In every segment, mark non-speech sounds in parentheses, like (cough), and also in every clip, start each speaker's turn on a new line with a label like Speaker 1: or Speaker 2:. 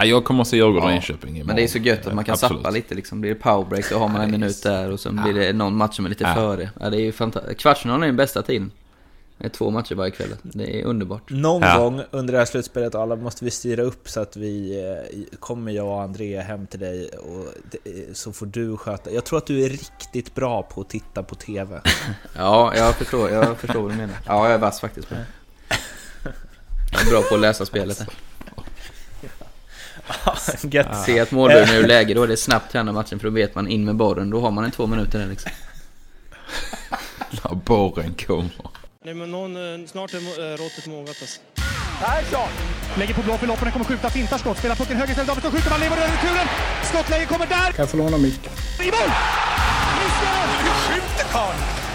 Speaker 1: Ja, jag kommer att se Djurgården och Enköping imorgon.
Speaker 2: Men det är så gött att man kan
Speaker 1: Absolut.
Speaker 2: sappa lite liksom. Blir det powerbreak så har man en minut där och sen blir det någon match som är lite
Speaker 1: Ja.
Speaker 2: före. Ja, det är ju fantastiskt. Kvartsfinalen är den bästa tiden. Det är två matcher varje kväll. Det är underbart.
Speaker 3: Någon
Speaker 1: Ja.
Speaker 3: gång under det här slutspelet alla måste vi styra upp så att vi eh, kommer jag och André hem till dig och det- så får du sköta. Jag tror att du är riktigt bra på att titta på TV. (laughs)
Speaker 2: Ja, jag förstår, jag förstår vad du menar. Ja, jag är vass faktiskt på det. (laughs) Jag är bra på att läsa spelet.
Speaker 3: Gött.
Speaker 2: Se att målburen är ur (laughs) läge, då är det snabbt träna matchen för då vet man in med borren. Då har man en två minuter där liksom. (laughs)
Speaker 1: När borren kommer.
Speaker 4: Nej, men någon, eh, snart är eh, råttet mogat alltså.
Speaker 5: Persson! Lägger på blå för loppen, kommer skjuta, fintar skott, spelar pucken höger istället, Davidsson skjuter, man lever över returen! Skottläge kommer där!
Speaker 6: Kan jag få låna micken?
Speaker 5: I mål! Missar! Hur skjuter karln?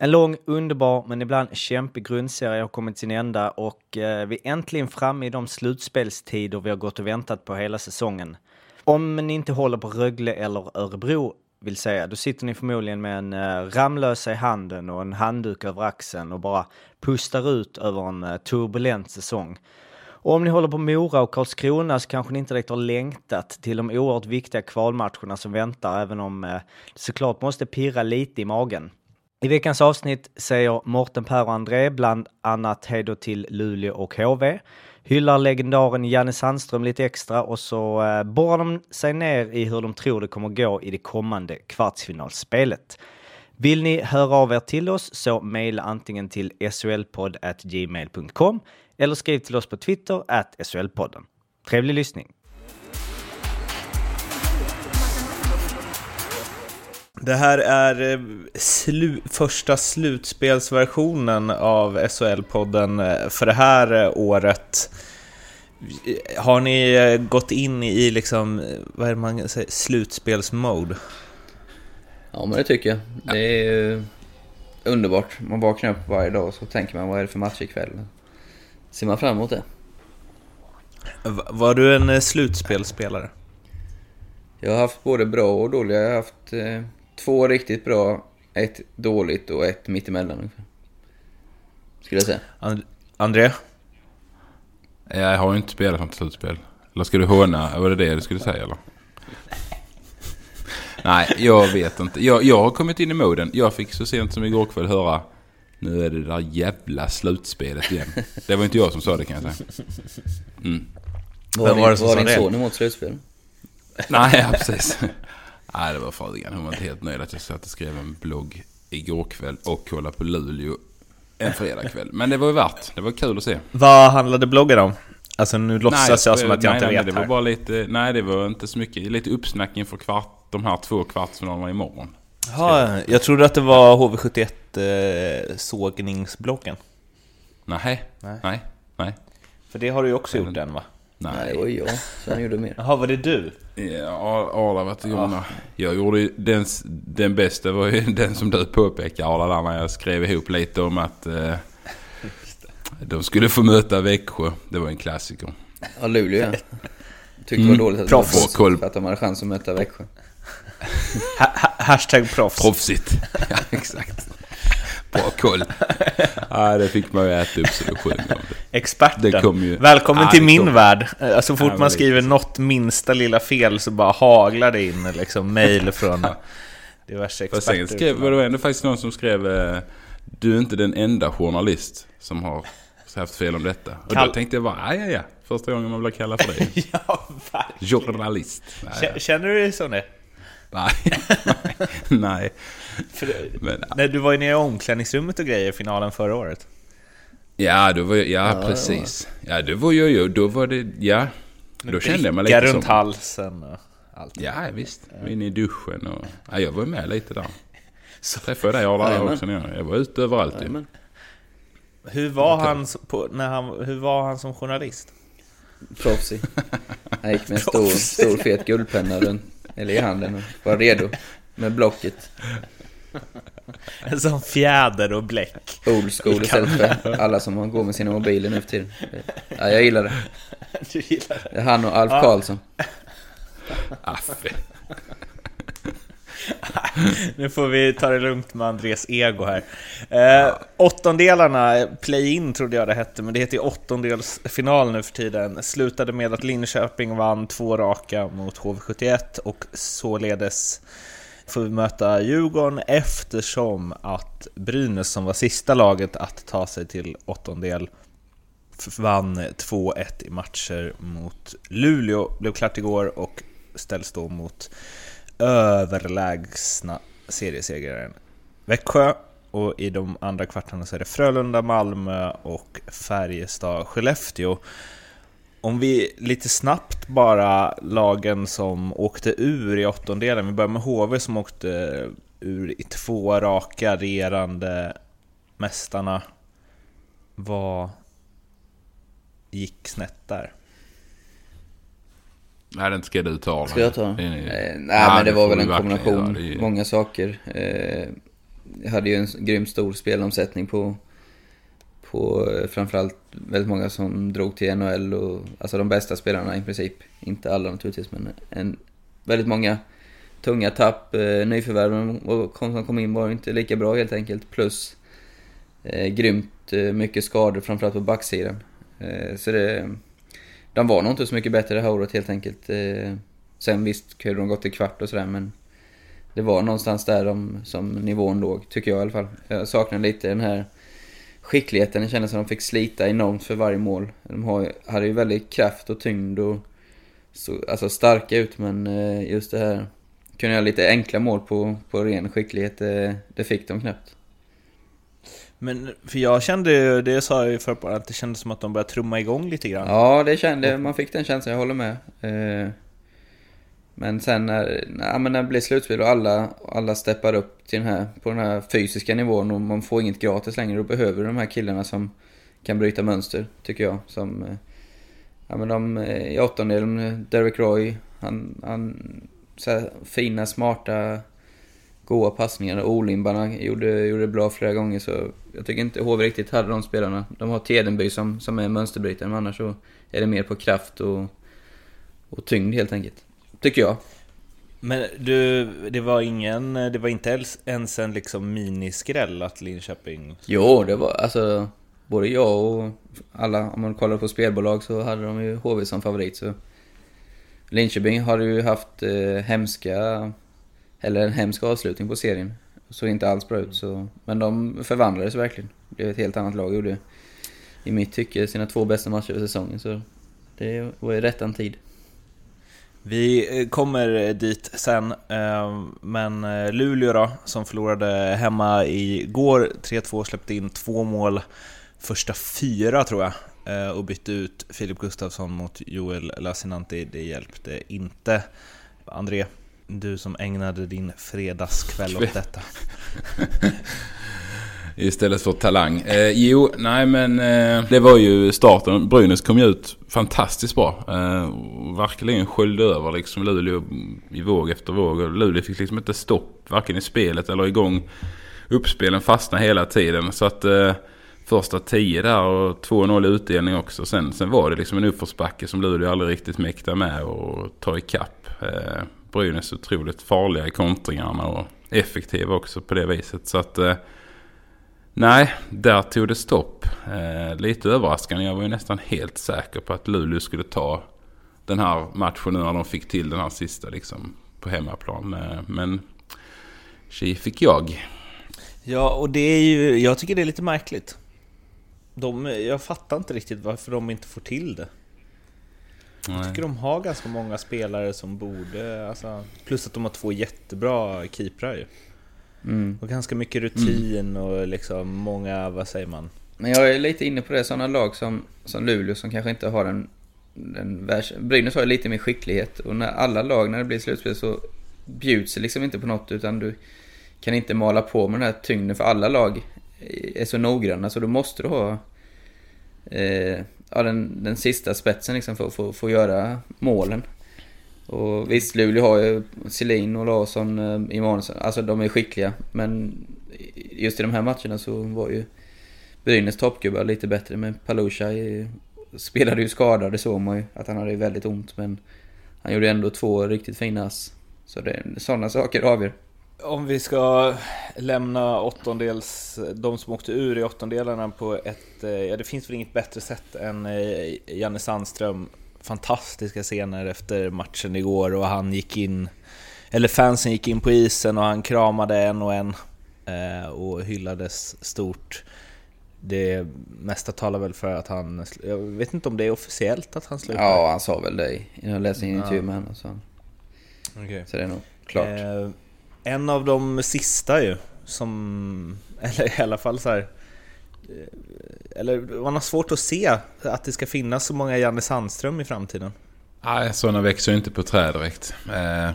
Speaker 7: En lång, underbar men ibland kämpig grundserie har kommit till sin ända och eh, vi är äntligen framme i de slutspelstider vi har gått och väntat på hela säsongen. Om ni inte håller på Rögle eller Örebro vill säga, då sitter ni förmodligen med en eh, Ramlösa i handen och en handduk över axeln och bara pustar ut över en eh, turbulent säsong. Och om ni håller på Mora och Karlskrona så kanske ni inte direkt har längtat till de oerhört viktiga kvalmatcherna som väntar, även om eh, det såklart måste pirra lite i magen. I veckans avsnitt säger Morten, Per och André bland annat hej då till Luleå och HV. Hyllar legendaren Janne Sandström lite extra och så eh, borrar de sig ner i hur de tror det kommer gå i det kommande kvartsfinalspelet. Vill ni höra av er till oss så mejla antingen till solpodd.gmail.com eller skriv till oss på Twitter at solpodden. Trevlig lyssning!
Speaker 3: Det här är eh, slu första slutspelsversionen av SHL-podden eh, för det här eh, året. Har ni gått in i liksom, vad är det man säger, slutspelsmode?
Speaker 2: Ja, men det tycker jag. Det är ju underbart. Man vaknar upp varje dag och så tänker man vad är det för match ikväll? Ser man fram emot det?
Speaker 3: Var du en slutspelsspelare?
Speaker 2: Jag har haft både bra och dåliga. Jag har haft två riktigt bra, ett dåligt och ett mittemellan ungefär. Skulle jag säga.
Speaker 3: And- André?
Speaker 1: Jag har ju inte spelat något slutspel. Eller ska du håna? Var det det du skulle säga eller? Nej, jag vet inte. Jag, jag har kommit in i moden. Jag fick så sent som igår kväll höra nu är det där jävla slutspelet igen. Det var inte jag som sa det kan jag säga. Mm.
Speaker 3: Var
Speaker 2: var
Speaker 3: sa
Speaker 2: din son emot slutspel?
Speaker 1: Nej, ja, precis. Nej, det var frugan. Hon var inte helt nöjd att jag satt och skrev en blogg igår kväll och kollade på Luleå en fredagkväll. Men det var ju värt. Det var kul att se.
Speaker 3: Vad handlade bloggen om? Alltså nu låtsas jag som att jag
Speaker 1: nej,
Speaker 3: inte
Speaker 1: nej,
Speaker 3: vet
Speaker 1: det
Speaker 3: här.
Speaker 1: var bara lite, Nej, det var inte så mycket. Lite uppsnack inför kvart, de här två kvartsfinalerna imorgon.
Speaker 3: Ja, jag trodde att det var HV71 eh, sågningsbloggen.
Speaker 1: Nej,
Speaker 3: Nej.
Speaker 1: nej, nej, nej.
Speaker 3: För det har du ju också gjort än va?
Speaker 2: Nej, det var jag. Så han gjorde mer.
Speaker 3: Jaha, var det du?
Speaker 1: Ja, Arla var till ja. Jag gjorde den, den bästa var ju (laughs) den som du påpekade Arla där när jag skrev ihop lite om att eh, de skulle få möta Växjö. Det var en klassiker.
Speaker 2: Ja, Luleå ja. Tyckte det var dåligt att det
Speaker 3: proffs
Speaker 2: för att de hade chans att möta Växjö.
Speaker 3: Ha ha hashtag proffs.
Speaker 1: Proffsigt. (laughs) ja, exakt. Bra koll. (laughs) Ja, det fick man ju äta upp så det sjöng det.
Speaker 3: Experten.
Speaker 1: Det ju-
Speaker 3: Välkommen
Speaker 1: Ja,
Speaker 3: till
Speaker 1: det
Speaker 3: min
Speaker 1: kom.
Speaker 3: värld. Eh, Så fort
Speaker 1: Ja,
Speaker 3: man skriver något minsta lilla fel så bara haglar det in liksom mail från diverse
Speaker 1: Fast sen
Speaker 3: experter.
Speaker 1: skrev, var det ändå faktiskt någon som skrev eh, Du är inte den enda journalist som har haft fel om detta. Och
Speaker 3: Kall-
Speaker 1: då tänkte jag bara, ja ja Första gången man blir kallad för det. (laughs)
Speaker 3: ja, verkligen.
Speaker 1: Journalist.
Speaker 3: Kä- Känner du dig som det?
Speaker 1: nej. (laughs) nej. (laughs)
Speaker 3: För,
Speaker 1: Men,
Speaker 3: när du var ju nere i omklädningsrummet och grejer i finalen förra året.
Speaker 1: ja, då var jag, ja, precis. Ja, då var jag ju, då var det, ja. Då kände
Speaker 3: Bricka
Speaker 1: lite
Speaker 3: runt
Speaker 1: som...
Speaker 3: halsen och allt.
Speaker 1: Ja, visst. Inne i duschen och... Ja, jag var med lite där. Så träffade jag dig Arla där
Speaker 2: Jajamän.
Speaker 1: också. nere. Jag var ute överallt ju.
Speaker 3: Hur var han, på, när han, hur var han som journalist?
Speaker 2: Proffsig. Jag gick med en stor, stor fet guldpenna runt, eller i handen och var redo med blocket.
Speaker 3: En sån fjäder och bläck.
Speaker 2: Old school istället för alla som går med sina mobiler nu för tiden. Ja, jag gillar det. (laughs)
Speaker 3: Du gillar det?
Speaker 2: Det är han och Alf Karlsson.
Speaker 1: Affe. (laughs)
Speaker 3: Nu får vi ta det lugnt med Andres ego här. Eh, åttondelarna, play-in trodde jag det hette, men det heter ju åttondelsfinal nu för tiden. Slutade med att Linköping vann två raka mot HV71 och således får vi möta Djurgården eftersom att Brynäs som var sista laget att ta sig till åttondel vann 2-1 i matcher mot Luleå, blev klart igår och ställs då mot överlägsna seriesegraren Växjö och i de andra kvartarna så är det Frölunda, Malmö och Färjestad, Skellefteå. Om vi lite snabbt bara lagen som åkte ur i åttondelen, vi börjar med HV som åkte ur i två raka regerande mästarna. Vad gick snett där?
Speaker 1: Nej, den ska du ta.
Speaker 2: Ska jag ta? Eh, nej,
Speaker 1: Ja,
Speaker 2: men det
Speaker 1: det
Speaker 2: var väl en kombination. Många saker. Eh, jag hade ju en grymt stor spelomsättning på, på framförallt väldigt många som drog till NHL och alltså de bästa spelarna i princip. Inte alla naturligtvis, men en, väldigt många tunga tapp. Eh, nyförvärven som kom in var inte lika bra helt enkelt. Plus eh, grymt eh, mycket skador, framförallt på backsidan. Eh, så det, de var nog inte så mycket bättre det här året helt enkelt. Eh, sen visst kunde de gått till kvart och sådär men det var någonstans där de, som nivån låg, tycker jag i alla fall. Jag saknar lite den här skickligheten. Det kändes som de fick slita enormt för varje mål. De har, hade ju väldigt kraft och tyngd och så, alltså starka ut men eh, just det här kunde göra lite enkla mål på, på ren skicklighet, det, det fick de knappt.
Speaker 3: Men för jag kände ju, det sa jag ju förr på att det kändes som att de började trumma igång lite grann.
Speaker 2: Ja, det kände, man fick den känslan, jag håller med. Men sen när, nej, när det blir slutspel och alla, alla steppar upp till den här, på den här fysiska nivån och man får inget gratis längre, då behöver du de här killarna som kan bryta mönster, tycker jag. Som, eh, ja men de eh, i åttondelen, eh, Derek Roy, han, han så här, fina, smarta, goa passningar. Olimbarna gjorde, gjorde det bra flera gånger så jag tycker inte HV riktigt hade de spelarna. De har Tedenby som, som är mönsterbrytare men annars så är det mer på kraft och, och tyngd helt enkelt. Tycker jag.
Speaker 3: Men du, det var ingen, det var inte ens- en liksom miniskräll att Linköping...
Speaker 2: Jo, det var alltså både jag och alla, om man kollar på spelbolag så hade de ju HV som favorit så Linköping har ju haft eh, hemska, eller en hemsk avslutning på serien. Såg inte alls bra ut så, men de förvandlades verkligen. Det blev ett helt annat lag gjorde, i mitt tycke, sina två bästa matcher för säsongen så det var i rättan tid.
Speaker 3: Vi eh, kommer dit sen, eh, men eh, Luleå då, som förlorade hemma igår 3-2, släppte in två mål första fyra tror jag, eh, och bytte ut Filip Gustafsson mot Joel Lassinantti. Det hjälpte inte. André, du som ägnade din fredagskväll åt detta. (laughs)
Speaker 1: Istället för talang. Eh, jo, nej men eh, det var ju starten. Brynäs kom ju ut fantastiskt bra. Eh, verkligen sköljde över liksom Luleå i våg efter våg. Och Luleå fick liksom inte stopp varken i spelet eller igång. Uppspelen fastnade hela tiden. Så att eh, första tio där och 2-0 utdelning också. Sen, sen var det liksom en uppförsbacke som Luleå aldrig riktigt mäktade med och ta ikapp. Eh, Brynäs otroligt farliga i kontringarna och effektiva också på det viset. Så att eh, Nej, där tog det stopp. Eh, lite överraskande. Jag var ju nästan helt säker på att Luleå skulle ta den här matchen nu när de fick till den här sista liksom på hemmaplan. Eh, men tji fick jag.
Speaker 3: Ja, och det är ju, jag tycker det är lite märkligt. De, jag fattar inte riktigt varför de inte får till det. Jag tycker de har ganska många spelare som borde, alltså, plus att de har två jättebra keeprar ju.
Speaker 2: Mm.
Speaker 3: Och ganska mycket rutin och liksom många, vad säger man?
Speaker 2: Men jag är lite inne på det, sådana lag som, som Luleå som kanske inte har en, en världs... Brynäs har ju lite mer skicklighet och när alla lag, när det blir slutspel så bjuds det liksom inte på något utan du kan inte mala på med den här tyngden för alla lag är så noggranna så då måste du ha eh, ja, den, den sista spetsen liksom för att få, få göra målen. Och visst, Luleå har ju Selin och Larsson, eh, Emanuelsson, alltså de är skickliga. Men just i de här matcherna så var ju Brynäs toppgubbar lite bättre. Men Palusha spelade ju skadad, det såg man ju. Att han hade väldigt ont. Men han gjorde ändå två riktigt fina ass. Så det är sådana saker avgör.
Speaker 3: Om vi ska lämna åttondels, de som åkte ur i åttondelarna på ett, eh, ja det finns väl inget bättre sätt än eh, Janne Sandström. Fantastiska scener efter matchen igår och han gick in, eller fansen gick in på isen och han kramade en och en eh, och hyllades stort. Det mesta talar väl för att han, jag vet inte om det är officiellt att han slutar?
Speaker 2: Ja, han sa väl det. Jag läste en intervju med honom. Så.
Speaker 3: Okay.
Speaker 2: så det är nog klart.
Speaker 3: Eh, en av de sista ju, som, (laughs) eller i alla fall så här, Eh, eller man har svårt att se att det ska finnas så många Janne Sandström i framtiden.
Speaker 1: Nej, sådana växer ju inte på träd direkt. Eh,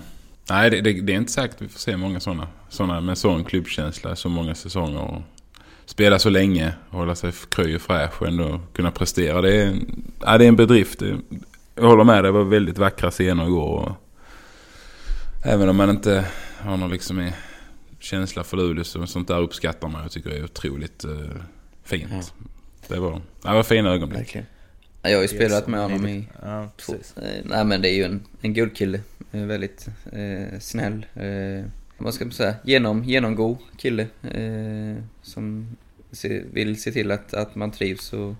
Speaker 1: nej, det, det, det, är inte säkert vi får se många sådana. Sådana med sån klubbkänsla, så många säsonger. Och spela så länge, hålla sig kry och fräsch och ändå kunna prestera. Det är, ja, det är en bedrift. Jag håller med, det var väldigt vackra scener igår. Och även om man inte har någon liksom känsla för Luleå så sånt där uppskattar man. Jag tycker det är otroligt eh, fint. Ja. Det, var, det var fina ögonblick.
Speaker 2: Verkligen. Jag har ju spelat med honom i ja, två... Eh, nej men det är ju en, en guldkille. Väldigt eh, snäll. Eh, vad ska man säga? Genom, genomgod kille. Eh, som se, vill se till att, att man trivs och,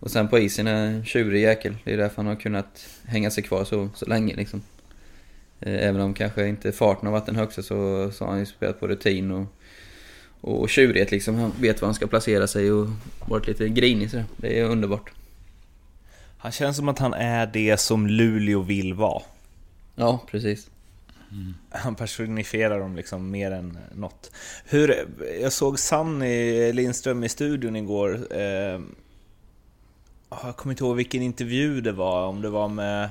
Speaker 2: och sen på isen är en tjurig jäkel. Det är därför han har kunnat hänga sig kvar så, så länge liksom. Eh, även om kanske inte farten har varit den högsta så, så har han ju spelat på rutin och, och tjurighet liksom. Han vet var han ska placera sig och varit lite grinig så Det är underbart.
Speaker 3: Han känns som att han är det som Luleå vill vara.
Speaker 2: Ja, precis.
Speaker 3: Mm. Han personifierar dem liksom mer än något. Hur, jag såg Sanny Lindström i studion igår. Eh, jag kommer inte ihåg vilken intervju det var, om det var med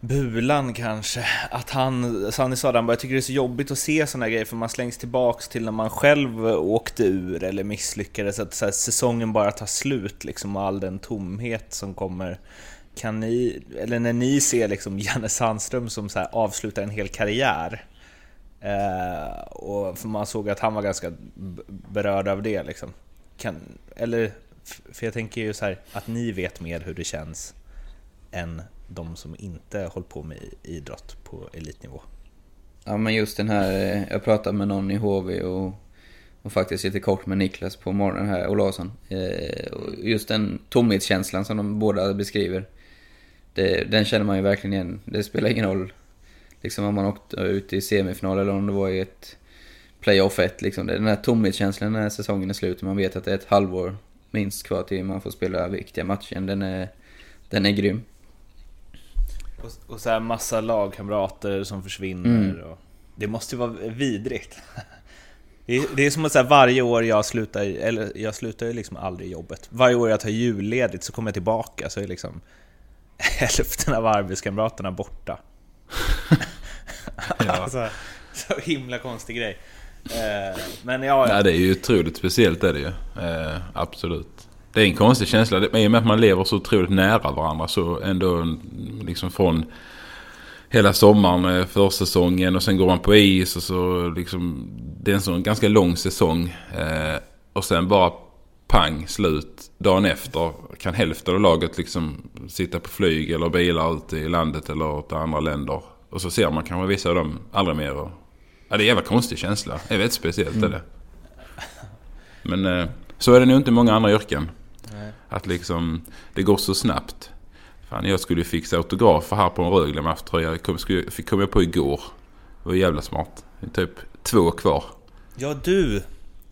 Speaker 3: Bulan kanske, att han, Sanny sa han bara, jag tycker det är så jobbigt att se sådana grejer för man slängs tillbaks till när man själv åkte ur eller misslyckades, att så här, säsongen bara tar slut liksom och all den tomhet som kommer. Kan ni, eller när ni ser liksom (laughs) Janne Sandström som så här, avslutar en hel karriär, eh, och för man såg att han var ganska berörd av det liksom. Kan, eller, för jag tänker ju så här, att ni vet mer hur det känns än de som inte håller på med idrott på elitnivå.
Speaker 2: Ja men just den här, eh, jag pratade med någon i HV och, och faktiskt lite kort med Niklas på morgonen här, Olausson. Eh, just den tomhetskänslan som de båda beskriver. Det, den känner man ju verkligen igen. Det spelar ingen roll liksom om man åkte ut i semifinal eller om det var i ett playoff 1 liksom. Den här tomhetskänslan när säsongen är slut och man vet att det är ett halvår minst kvar till man får spela viktiga matcher. Den är, den är grym.
Speaker 3: Och, och så här massa lagkamrater som försvinner. Mm. Och, det måste ju vara vidrigt. Det är, det är som att säga varje år jag slutar, eller jag slutar ju liksom aldrig jobbet. Varje år jag tar julledigt så kommer jag tillbaka så är liksom (laughs) hälften av arbetskamraterna borta. (laughs) ja. (laughs) alltså, så himla konstig grej. Eh, men ja,
Speaker 1: ja. det är ju otroligt speciellt är det ju. Eh, absolut. Det är en konstig känsla. I och med att man lever så otroligt nära varandra så ändå liksom från hela sommaren, försäsongen och sen går man på is och så liksom. Det är en sån ganska lång säsong. Eh, och sen bara pang slut dagen efter. Kan hälften av laget liksom sitta på flyg eller bilar ute i landet eller till andra länder. Och så ser man kanske vissa av dem aldrig mer. Och, ja, det är en jävla konstig känsla. Det är väldigt speciellt mm. är det. Men eh, så är det nog inte i många andra yrken. Att liksom, det går så snabbt. Fan, jag skulle fixa autografer här på en Rögle tröja Det kom, kom jag på igår. Det var jävla smart. Det är typ två kvar.
Speaker 3: Ja du!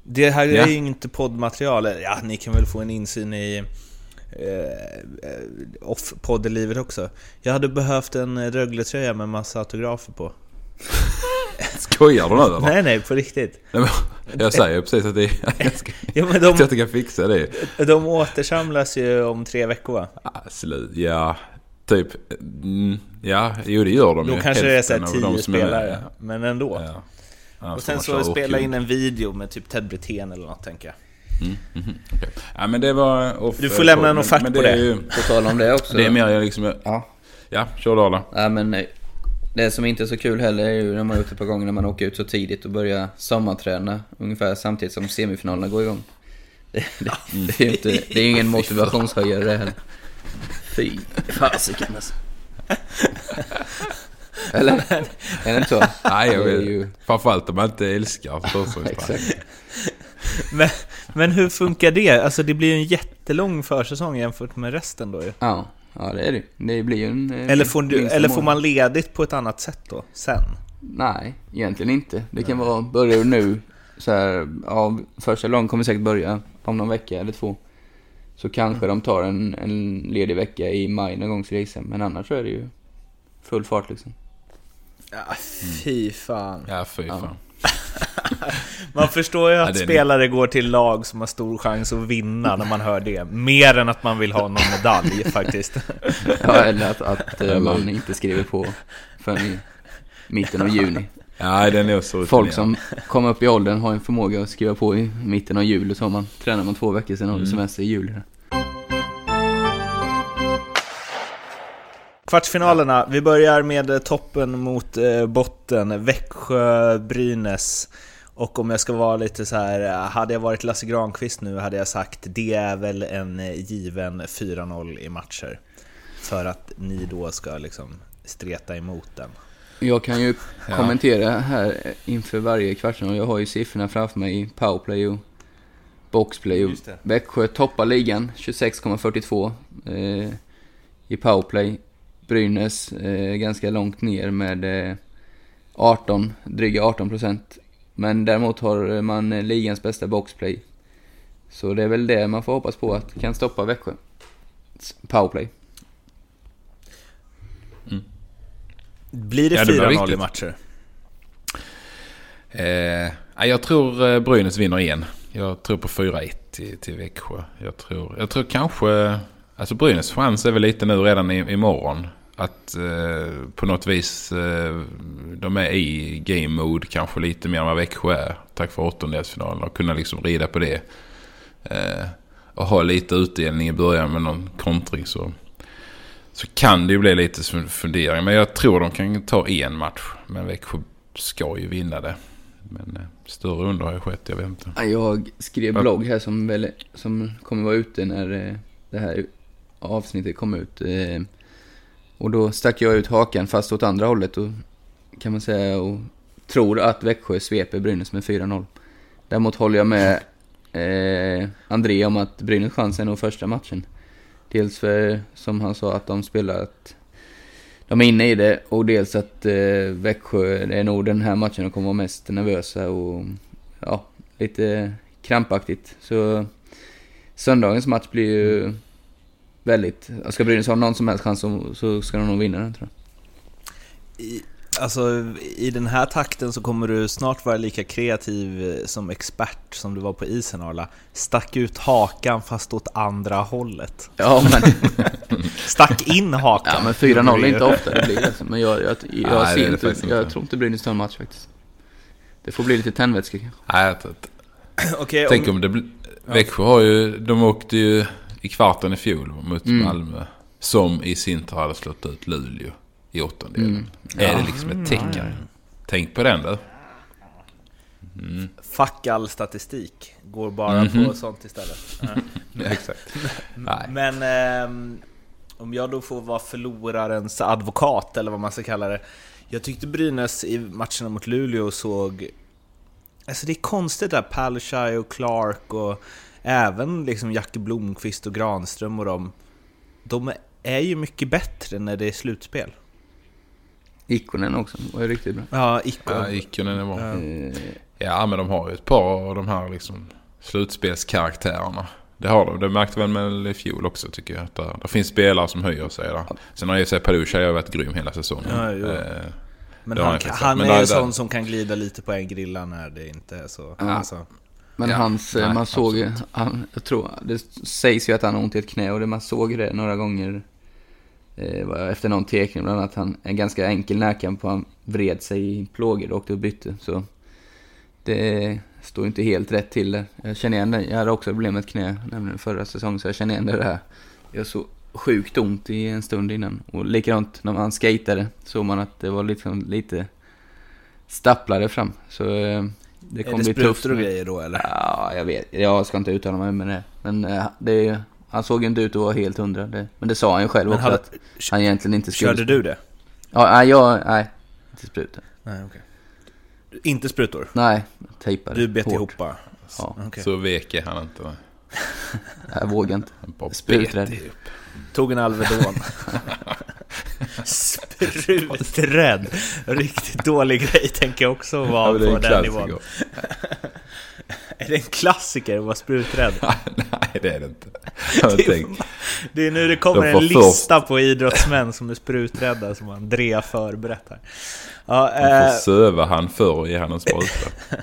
Speaker 3: Det här är ju inte poddmaterial. Ja, ni kan väl få en insyn i eh, off-poddelivet också. Jag hade behövt en Rögle-tröja med massa autografer på. (laughs) (laughs)
Speaker 1: Skojar du nu eller?
Speaker 3: Nej, nej, på riktigt. (laughs)
Speaker 1: jag säger precis att, det, (laughs) jag ska, ja, men de, att jag kan fixa det.
Speaker 3: De återsamlas ju om tre veckor va?
Speaker 1: Ah, slut, ja. Typ, mm, ja, jo det gör de
Speaker 3: Då ju. kanske det är såhär tio spelare, är, men ändå. Ja. Ja, och sen så spela in en video med typ Ted Brithén eller något tänker jag.
Speaker 1: Mm, mhm, okej. Ja men det var... Off,
Speaker 3: Du får lämna en
Speaker 1: men-
Speaker 3: offert
Speaker 1: men
Speaker 3: på det.
Speaker 1: Ju,
Speaker 2: På tal om det också.
Speaker 1: det är mer jag liksom...
Speaker 2: Ja.
Speaker 1: Ja, kör då.
Speaker 2: Nej men eh, det som inte är så kul heller är ju när man har gjort det ett par gånger när man åker ut så tidigt och börjar sommarträna ungefär samtidigt som semifinalerna går igång. Det, det, det är ju inte, det är ingen motivationshöjare det heller. Fy fasiken alltså. Eller? Är det inte så?
Speaker 1: Nej, jag vet.
Speaker 2: ju-
Speaker 1: Framförallt om man inte älskar försäsongsträning.
Speaker 3: Men, men hur funkar det? Alltså det blir ju en jättelång försäsong jämfört med resten då ju.
Speaker 2: Ja, ja det är det Det blir ju en... eh,
Speaker 3: Eller får, du, eller får man ledigt på ett annat sätt då, sen?
Speaker 2: Nej, egentligen inte. Det kan vara, börjar du nu, så här, ja, första lången kommer säkert börja om någon vecka eller två. Så kanske de tar en, en ledig vecka i maj någon gång gissa. Men annars så är det ju full fart liksom.
Speaker 3: Ja, fy fan.
Speaker 1: Ja, fy
Speaker 2: Ja. (laughs)
Speaker 3: Man förstår ju att
Speaker 1: är-
Speaker 3: spelare går till lag som har stor chans att vinna när man hör det. Mer än att man vill ha någon medalj faktiskt. (laughs)
Speaker 2: Ja, eller att, att eh, man inte skriver på förrän i mitten av juni.
Speaker 1: Ja, den är så
Speaker 2: Folk som kommer upp i åldern har en förmåga att skriva på i mitten av juli. Så har man, tränar man två veckor sen har du semester i juli.
Speaker 3: Kvartsfinalerna, vi börjar med toppen mot eh, botten, Växjö-Brynäs. Och om jag ska vara lite så här, eh, hade jag varit Lasse Granqvist nu hade jag sagt det är väl en given 4-0 i matcher. För att ni då ska liksom streta emot den.
Speaker 2: Jag kan ju (laughs)
Speaker 1: Ja.
Speaker 2: kommentera här inför varje kvartsfinal. Jag har ju siffrorna framför mig i powerplay och boxplay. Och. Växjö toppar ligan, 26,42 eh, i powerplay. Brynäs eh, ganska långt ner med eh, 18, dryga 18 procent. Men däremot har man eh, ligans bästa boxplay. Så det är väl det man får hoppas på att kan stoppa Växjö. Powerplay.
Speaker 3: Blir det
Speaker 1: Ja, det blir
Speaker 3: 4-0 i
Speaker 1: viktigt.
Speaker 3: matcher?
Speaker 1: Eh, ja, jag tror eh, Brynäs vinner igen. Jag tror på 4-1 till, till Växjö. Jag tror, jag tror kanske... Alltså Brynäs chans är väl lite nu redan i, imorgon. Att eh, på något vis eh, de är i game mode kanske lite mer än vad Växjö är. Tack för åttondelsfinalen och kunna liksom rida på det. Eh, och ha lite utdelning i början med någon kontring så, så kan det ju bli lite fun- fundering. Men jag tror de kan ta en match. Men Växjö ska ju vinna det. Men eh, större under har ju skett, jag vet inte.
Speaker 2: Ja, Jag skrev blogg här som, väl, som kommer vara ute när eh, det här avsnittet kommer ut. Och då stack jag ut hakan fast åt andra hållet och kan man säga och tror att Växjö sveper Brynäs med 4-0. Däremot håller jag med eh, André om att Brynäs chans är nog första matchen. Dels för, som han sa, att de spelar att de är inne i det och dels att eh, Växjö, det är nog den här matchen de kommer vara mest nervösa och ja, lite krampaktigt. Så söndagens match blir ju väldigt... Ska Brynäs ha någon som helst chans så, så ska de nog vinna den tror jag.
Speaker 3: I, alltså, i den här takten så kommer du snart vara lika kreativ eh, som expert som du var på isen Arla. Stack ut hakan fast åt andra hållet.
Speaker 2: Ja men, (laughs)
Speaker 3: Stack in hakan.
Speaker 2: ja, men 4-0 är inte ofta det blir det. Men jag, jag, jag, jag,
Speaker 1: Nej,
Speaker 2: ser
Speaker 1: det
Speaker 2: inte, jag
Speaker 1: inte.
Speaker 2: tror inte Brynäs tar en match faktiskt. Det får bli lite tändvätska kanske.
Speaker 1: Nej, jag tror inte.
Speaker 3: Okej,
Speaker 1: Tänk om det blir... Växjö har ju... De åkte ju i kvarten i fjol mot
Speaker 2: Mm.
Speaker 1: Malmö. Som i sin tur hade slått ut Luleå i åttondelen.
Speaker 2: Mm.
Speaker 1: Är det liksom ett tecken? Tänk på den du. Mm.
Speaker 3: Fuck all statistik. Går bara
Speaker 1: Mhm.
Speaker 3: på sånt istället. (laughs) Ja.
Speaker 1: Exakt. Nej.
Speaker 3: Men ehm, om jag då får vara förlorarens advokat, eller vad man ska kalla det. Jag tyckte Brynäs i matcherna mot Luleå såg... Alltså det är konstigt där, Palushaj och Clark och även liksom Jacke Blomqvist och Granström och dem. De är ju mycket bättre när det är slutspel.
Speaker 2: Ikonen också var ju riktigt bra.
Speaker 3: Ja, Ikon.
Speaker 1: Ja, Ikonen är bra.
Speaker 2: Eh,
Speaker 1: Ja, men de har ju ett par av de här liksom slutspelskaraktärerna. Det har de. Det märkte väl med i fjol också tycker jag. Att där, där finns spelare som höjer sig där. Sen har ju sig Palushaj varit grym hela säsongen.
Speaker 3: Ja, jo.
Speaker 1: Eh,
Speaker 3: Men
Speaker 1: det
Speaker 3: han, han är
Speaker 1: Men
Speaker 3: en
Speaker 1: där-
Speaker 3: sån som kan glida lite på en grilla när det inte är så.
Speaker 2: Ja.
Speaker 3: Alltså.
Speaker 2: Men
Speaker 1: Ja,
Speaker 2: hans, eh,
Speaker 1: nej,
Speaker 2: man såg
Speaker 1: absolut.
Speaker 2: han, jag tror, det sägs ju att han har ont i ett knä och det, man såg det några gånger eh, efter någon tekning, bland annat han, en ganska enkel närkamp och han vred sig i plågor och åkte och bytte. Så det står inte helt rätt till där. Jag känner igen det. Jag hade också problem med ett knä nämligen förra säsongen, så jag känner igen det där. Jag har så sjukt ont i en stund innan. Och likadant när man skatade såg man att det var liksom lite stapplade fram. Så eh, det
Speaker 3: Är
Speaker 2: kommer
Speaker 3: det
Speaker 2: bli tufft.
Speaker 3: sprutor och grejer då eller?
Speaker 2: Ja, jag vet. Jag ska inte uttala mig med det. Men eh, det, är- han såg inte ut att vara helt hundra. Det, men det sa han ju själv
Speaker 3: Men
Speaker 2: också
Speaker 3: hade-
Speaker 2: att han egentligen inte skulle...
Speaker 3: Körde du det?
Speaker 2: Ja, nej, jag... Nej, inte spruta.
Speaker 3: Nej, okej. Inte sprutor?
Speaker 2: Nej, tejpade.
Speaker 3: Du bet
Speaker 2: hårt.
Speaker 3: ihop bara?
Speaker 2: Ja,
Speaker 3: Okej.
Speaker 1: Så vek är han inte. va? (laughs)
Speaker 2: jag vågar inte. Spruträdd.
Speaker 3: Tog en Alvedon. (laughs) Spruträdd. Riktigt dålig grej tänker jag också
Speaker 1: Ja,
Speaker 3: vara
Speaker 1: är
Speaker 3: på
Speaker 1: en
Speaker 3: den
Speaker 1: klassiker.
Speaker 3: nivån. Är det en klassiker att vara spruträdd? (laughs)
Speaker 1: Nej, det är det inte.
Speaker 3: Det är, det är nu det kommer en lista på idrottsmän som är spruträdda som Andrea förberett här. Ja, eh,
Speaker 1: får söva han förr och ge han en spruta. (laughs)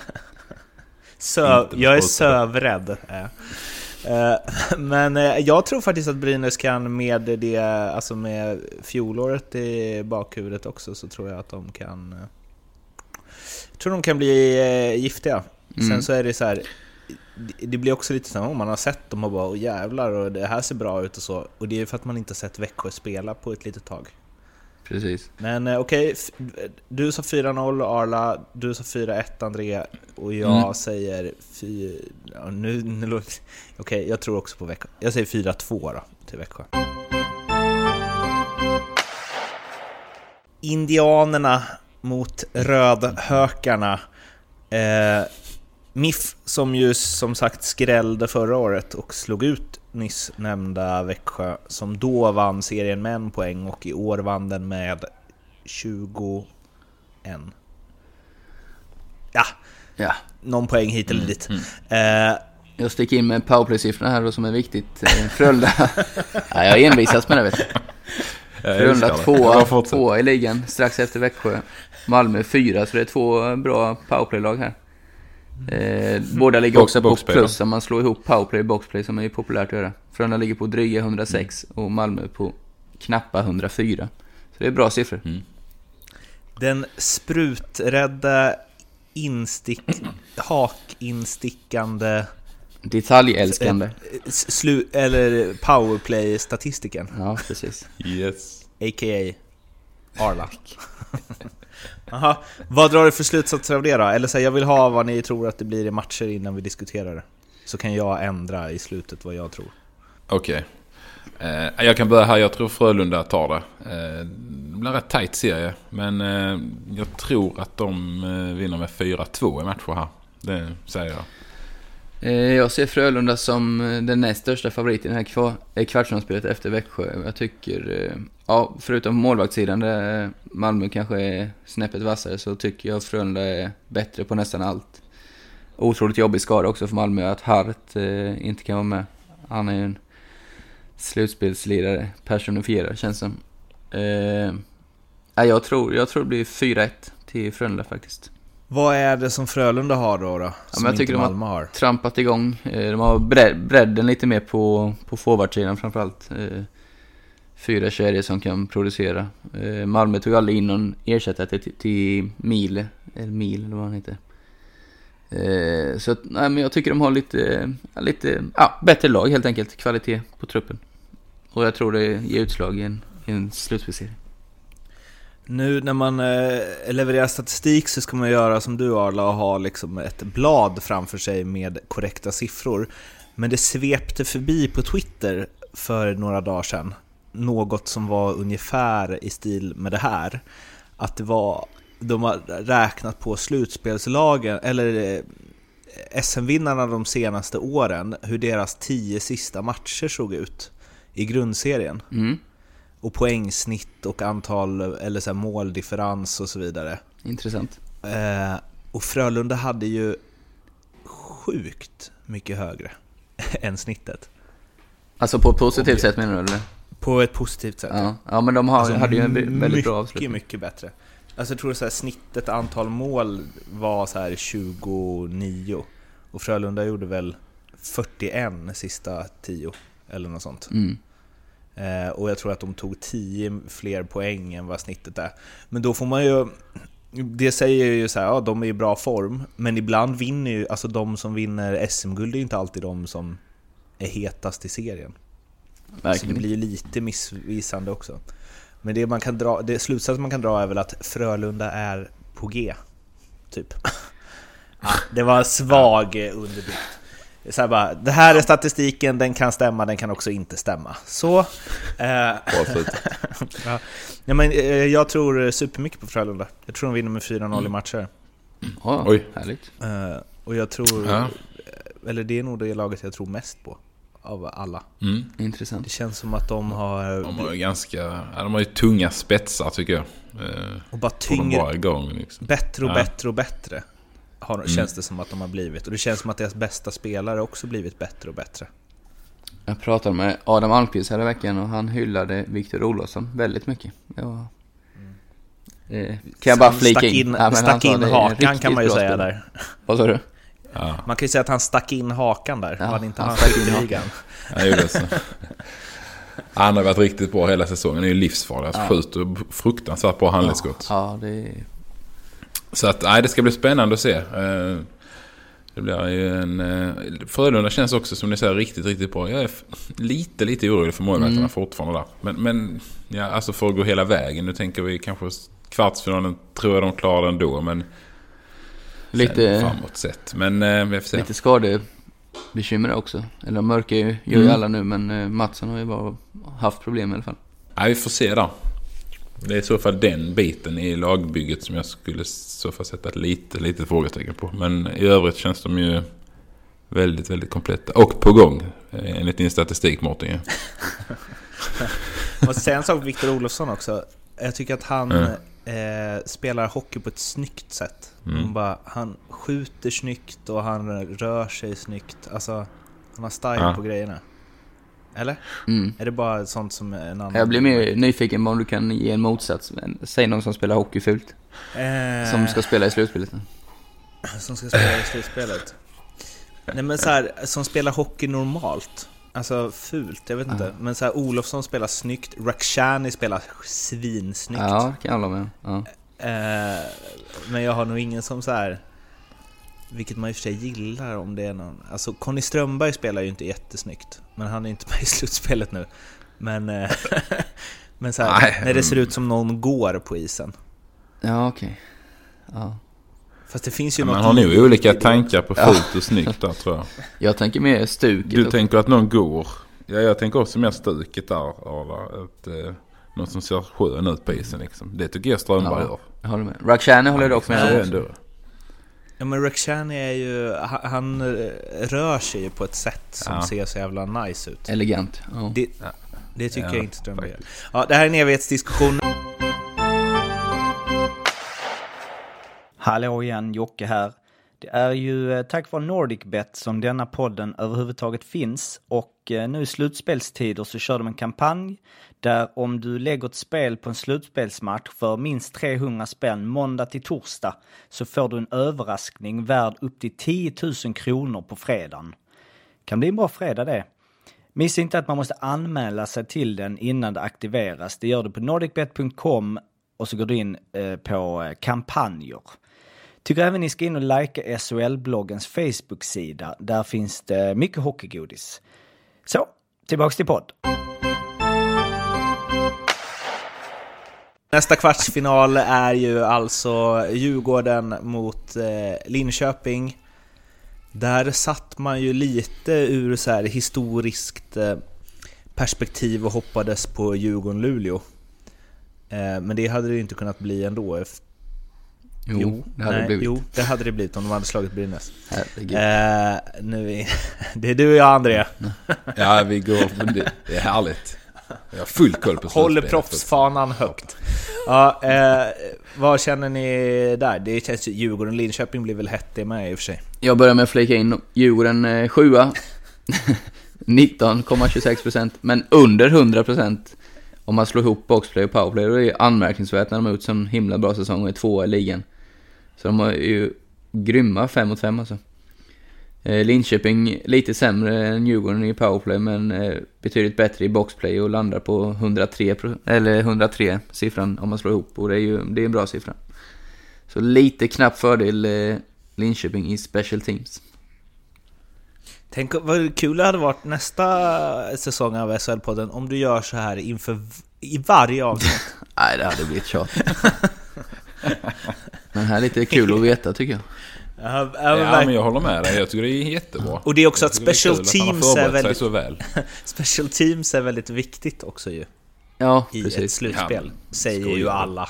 Speaker 3: Söv, jag är sövrädd. Eh, (laughs) Men eh, jag tror faktiskt att Brynäs kan med det, alltså med fjolåret i bakhuvudet också, så tror jag att de kan... eh, Jag tror de kan bli giftiga. Sen
Speaker 2: Mm.
Speaker 3: så är det så här. det- blir också lite så här, om man har sett dem och bara Åh, jävlar och det här ser bra ut och så. Och det är för att man inte har sett Växjö spela på ett litet tag.
Speaker 2: Precis.
Speaker 3: Men eh, okej, f- du sa 4-0 Arla, du sa 4-1 André och jag
Speaker 2: Mm.
Speaker 3: säger 4... Ja, nu, nu, okej, jag tror också på Växjö. Jag säger 4-2 då, till Växjö. Indianerna mot Rödhökarna. Eh, MIF som ju som sagt skrällde förra året och slog ut nyss nämnda Växjö som då vann serien med en poäng och i år vann den med 21. Ja,
Speaker 2: Ja.
Speaker 3: någon poäng hit eller dit. Eh,
Speaker 2: Jag sticker in med powerplay-siffrorna här då som är viktigt. Eh, Frölunda... (laughs) ja, jag envisas med det vet du. Frölunda tvåa i ligan strax efter Växjö. Malmö fyra, så det är två bra powerplay-lag här. Eh, båda ligger
Speaker 1: Box-
Speaker 2: också på
Speaker 1: boxplay,
Speaker 2: plus om man slår ihop powerplay och boxplay som är ju populärt att göra. Frölunda ligger på dryga 106 och Malmö på knappa 104. Så det är bra siffror.
Speaker 1: Mm.
Speaker 3: den spruträdda instick... hakinstickande...
Speaker 2: Detaljälskande.
Speaker 3: s- Slu, eller powerplay-statistiken,
Speaker 2: Ja, precis.
Speaker 1: Yes.
Speaker 3: a.k.a. Arla. (laughs) Aha. Vad drar du för slutsatser av det då? Eller så här, jag vill ha vad ni tror att det blir i matcher innan vi diskuterar det. Så kan jag ändra i slutet vad jag tror.
Speaker 1: Okej. Eh, jag kan börja här. Jag tror Frölunda tar det. Eh, det blir en rätt tight serie. Men eh, jag tror att de eh, vinner med 4-2 i matcher här. Det säger jag.
Speaker 2: Eh, jag ser Frölunda som eh, den näst största favoriten i det här kvar- eh, kvartsfinalspelet efter Växjö. Jag tycker, ja, förutom målvaktssidan där Malmö kanske är snäppet vassare så tycker jag Frölunda är bättre på nästan allt. Otroligt jobbig skada också för Malmö att Hart eh, inte kan vara med. Han är ju en slutspelslirare, personifierad känns som. Eh, jag, tror, jag tror det blir 4-1 till Frölunda faktiskt.
Speaker 3: Vad är det som Frölunda har då? då som
Speaker 2: jag tycker
Speaker 3: inte
Speaker 2: de har-
Speaker 3: Malmö har?
Speaker 2: trampat igång. Eh, De har bredd, bredden lite mer på, på forwardsidan framförallt. Eh, Fyra kedjor som kan producera. Eh, Malmö tog aldrig in någon ersättare till, till Mile, eller Mil eller vad han heter. Så nej, men jag tycker de har lite, ja, lite, ja, bättre lag helt enkelt. Kvalitet på truppen. Och jag tror det ger utslag i en, i en slutspelsserie.
Speaker 3: Nu när man eh, levererar statistik så ska man göra som du Arla och ha liksom ett blad framför sig med korrekta siffror. Men det svepte förbi på Twitter för några dagar sedan något som var ungefär i stil med det här. Att det var, de har räknat på slutspelslagen, eller eh, SM-vinnarna de senaste åren, hur deras tio sista matcher såg ut i grundserien
Speaker 2: Mm,
Speaker 3: och poängsnitt och antal, eller så måldifferens och så vidare.
Speaker 2: intressant.
Speaker 3: Eh, och Frölunda hade ju sjukt mycket högre (laughs) än snittet.
Speaker 2: Alltså på ett positivt sätt menar du eller?
Speaker 3: På ett positivt sätt.
Speaker 2: Ja, ja men de har,
Speaker 3: Alltså,
Speaker 2: hade ju en väldigt
Speaker 3: mycket,
Speaker 2: bra avslutning.
Speaker 3: mycket bättre. Alltså jag tror så här, snittet antal mål var så här 29 och Frölunda gjorde väl 41 sista 10 eller något sånt.
Speaker 2: Mm.
Speaker 3: Eh, och jag tror att de tog 10 fler poäng än vad snittet är. Men då får man ju det säger ju så här, ja de är i bra form, men ibland vinner ju, alltså de som vinner SM-guld är ju inte alltid de som är hetast i serien. Så det
Speaker 2: Verkligen.
Speaker 3: blir ju lite missvisande också. Men det man kan dra, det slutsatsen man kan dra är väl att Frölunda är på G, typ. Ja, (laughs) det var svag eh, underbyggt. Så här bara, det här är statistiken, den kan stämma, den kan också inte stämma. Så... Eh, (laughs) ja. Men, eh, jag tror supermycket på Frölunda. Jag tror de vinner med 4-0 i matcher.
Speaker 2: Ja,
Speaker 1: Oj.
Speaker 2: härligt.
Speaker 3: Eh, och jag tror...
Speaker 1: Ja.
Speaker 3: Eller det är nog det laget jag tror mest på. Av alla.
Speaker 1: Mm.
Speaker 2: Intressant.
Speaker 3: Det känns som att de har...
Speaker 1: De har ju ganska, ja, de har ju tunga spetsar tycker jag.
Speaker 3: Och bara tyngre,
Speaker 1: liksom.
Speaker 3: bättre och
Speaker 1: Ja.
Speaker 3: bättre och bättre. Har,
Speaker 1: Mm.
Speaker 3: Känns det som att de har blivit. Och det känns som att deras bästa spelare också blivit bättre och bättre.
Speaker 2: Jag pratade med Adam Almqvist här i veckan och han hyllade Viktor Olofsson väldigt mycket. Det var... Eh, kan jag bara
Speaker 3: Han
Speaker 2: flika
Speaker 3: stack
Speaker 2: in?
Speaker 3: in,
Speaker 2: Ja, men han
Speaker 3: stack in hakan kan man ju säga
Speaker 2: spel.
Speaker 3: där.
Speaker 2: Vad sa du?
Speaker 1: Ja,
Speaker 3: Man kan ju säga att han stack in hakan där.
Speaker 2: Ja,
Speaker 3: det inte
Speaker 2: han
Speaker 3: han
Speaker 2: stack in
Speaker 3: skytteligan?
Speaker 1: han gjorde så. (laughs) Han har varit riktigt bra hela säsongen. Han är ju livsfarlig. Alltså, Skjuter fruktansvärt bra handledsskott.
Speaker 2: Ja, det är...
Speaker 1: Så att, nej, det ska bli spännande att se. Eh, Det blir ju en... eh, Frölunda känns också som ni säger riktigt, riktigt bra. Jag är lite, lite orolig för målvakterna
Speaker 2: Mm.
Speaker 1: fortfarande där. Men, men ja, alltså för att gå hela vägen. Nu tänker vi kanske kvartsfinalen tror jag de klarar ändå. Men
Speaker 2: Lite,
Speaker 1: framåt sett. Men eh, vi får se.
Speaker 2: lite skadebekymmer också. Eller mörker ju, gör ju
Speaker 1: Mm.
Speaker 2: alla nu men eh, Mattsson har ju bara haft problem i alla fall.
Speaker 1: Nej, vi får se där. Det är i så fall den biten i lagbygget som jag skulle så fall sätta ett lite, litet frågetecken på. Men i övrigt känns de ju väldigt, väldigt kompletta. Och på gång, eh, enligt din statistik Mårten. (laughs)
Speaker 3: Och sen sak Viktor Olofsson också. Jag tycker att han
Speaker 1: Mm.
Speaker 3: eh, spelar hockey på ett snyggt sätt.
Speaker 1: Mm.
Speaker 3: Han, bara, han skjuter snyggt och han rör sig snyggt. Alltså, han har style
Speaker 1: Ja.
Speaker 3: på grejerna. Eller?
Speaker 2: Mm.
Speaker 3: Är det bara sånt som en annan...
Speaker 2: Jag blir mer nyfiken på om du kan ge en motsats. Men säg någon som spelar hockey fult.
Speaker 3: Eh,
Speaker 2: Som ska spela i slutspelet.
Speaker 3: som ska spela i slutspelet. Nej men så här, som spelar hockey normalt. Alltså fult, jag vet inte. Men så här, Olofsson spelar snyggt, Rakhshani spelar svinsnyggt.
Speaker 2: Ja, det kan jag hålla med ja.
Speaker 3: Eh, men jag har nog ingen som så här. Vilket man i och för sig gillar om det är någon... Alltså Conny Strömberg spelar ju inte jättesnyggt. Men han är inte med i (laughs) slutspelet nu. Men... Eh, (laughs) men så här, när det ser ut som någon går på isen.
Speaker 2: Ja, okej. Ja.
Speaker 3: Fast det finns ju
Speaker 1: Man
Speaker 3: något...
Speaker 1: har nog olika tankar på fult och snyggt där tror jag. (laughs)
Speaker 2: Jag tänker mer stuket.
Speaker 1: Du
Speaker 2: och-
Speaker 1: tänker att någon går. Ja, jag tänker också mer stuket där. Arla. Att, eh, någon som ser skön ut på isen liksom. Det tycker jag Strömberg
Speaker 2: Ja.
Speaker 1: gör.
Speaker 2: Jag håller med. Rakhshani håller jag dock med om.
Speaker 3: Ja men Rakhshani är ju... Han, han eh, rör sig ju på ett sätt som
Speaker 1: Ja.
Speaker 3: ser så jävla nice ut.
Speaker 2: Elegant. Ja.
Speaker 3: Det, det tycker
Speaker 1: Ja,
Speaker 3: jag inte Strömberg gör. Ja, det här är en evighetsdiskussion.
Speaker 7: Hallå igen, Jocke här. Det är ju eh, tack vare NordicBet som denna podden överhuvudtaget finns och eh, nu i slutspelstider så kör de en kampanj där om du lägger ett spel på en slutspelsmatch för minst 300 spänn måndag till torsdag så får du en överraskning värd upp till 10 000 kronor på fredagen. Kan bli en bra fredag det. Missa inte att man måste anmäla sig till den innan det aktiveras. Det gör du på nordicbet.com och så går du in eh, på kampanjer. Tycker även ni ska in och likea SHL-bloggens Facebook-sida. Där finns det mycket hockeygodis. Så, tillbaks till podd.
Speaker 3: Nästa kvartsfinal är ju alltså Djurgården mot eh, Linköping. Där satt man ju lite ur så här historiskt eh, perspektiv och hoppades på Djurgården-Luleå. Eh, men det hade det ju inte kunnat bli ändå ef-
Speaker 2: Jo, det hade
Speaker 3: nej,
Speaker 2: det blivit.
Speaker 3: Jo, det hade det blivit om de hade slagit Brynäs.
Speaker 2: Herregud.
Speaker 3: Eh, nu är, (laughs) det är du och jag André. (laughs)
Speaker 1: Ja, vi går... Det, det är härligt. Jag har full koll på
Speaker 3: Håller
Speaker 1: slutspelet.
Speaker 3: proffsfanan högt. Ja, eh, vad känner ni där? Det känns ju Djurgården-Linköping blir väl hett det med i och för sig.
Speaker 2: Jag börjar med att flika in Djurgården eh, sjua. (laughs) 19,26% men under 100% om man slår ihop boxplay och powerplay. Då är det anmärkningsvärt när de har gjort sån himla bra säsong och är tvåa i ligan. Så de har ju grymma 5 mot 5 alltså. Eh, Linköping lite sämre än Djurgården i powerplay men eh, betydligt bättre i boxplay och landar på 103, pro- eller 103 siffran om man slår ihop och det är ju det är en bra siffra. Så lite knapp fördel eh, Linköping i special teams.
Speaker 3: Tänk vad kul det hade varit nästa säsong av SHL-podden om du gör så här inför i varje avsnitt. (laughs)
Speaker 2: Nej, det hade blivit tjat. (laughs) Här är lite kul att veta tycker jag.
Speaker 3: Ja,
Speaker 1: men jag håller med dig. Jag tycker det är jättebra.
Speaker 3: Och det är också att
Speaker 1: är
Speaker 3: special
Speaker 1: att
Speaker 3: teams är väldigt,
Speaker 1: så väl. (laughs)
Speaker 3: special teams är väldigt viktigt också ju.
Speaker 2: Ja,
Speaker 3: I ett
Speaker 2: precis.
Speaker 3: slutspel,
Speaker 1: Ja,
Speaker 3: säger
Speaker 1: skojar
Speaker 3: ju alla.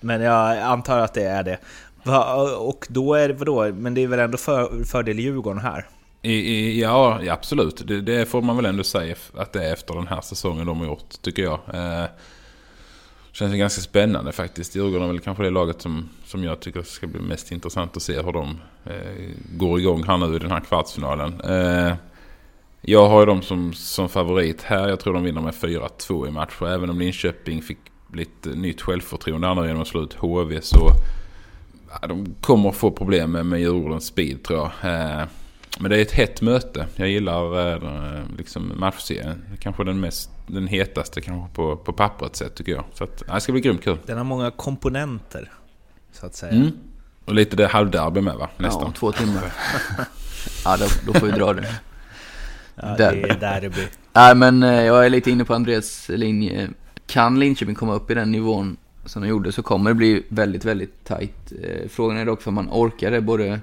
Speaker 3: Men jag antar att det är det. Och då är det vadå? Men det är väl ändå för, fördel Djurgården här?
Speaker 1: I, i, ja, ja, absolut. Det, det får man väl ändå säga att det är efter den här säsongen de har gjort, tycker jag. Känns ju ganska spännande faktiskt. Djurgården är väl kanske det laget som, som jag tycker ska bli mest intressant att se hur de eh, går igång här nu i den här kvartsfinalen. Eh, jag har ju dem som, som favorit här. Jag tror de vinner med 4-2 i matcher. Även om Linköping fick lite nytt självförtroende här nu genom att slå ut HV så... Ja, de kommer få problem med, med Djurgårdens speed tror jag. Eh, men det är ett hett möte. Jag gillar eh, liksom matchserien. Kanske den, mest, den hetaste kanske på, på pappret sett tycker jag. Så att, ja, det ska bli grymt kul.
Speaker 3: Den har många komponenter, så att säga.
Speaker 1: Mm. Och lite det halvderby med va?
Speaker 2: Ja,
Speaker 1: Nästan.
Speaker 2: om två timmar. (laughs) ja, då, då får vi dra det.
Speaker 3: Ja, det är derby.
Speaker 2: Nej, men eh, jag är lite inne på Andreas linje. Kan Linköping komma upp i den nivån som de gjorde så kommer det bli väldigt, väldigt tajt. Eh, Frågan är dock om man orkar det både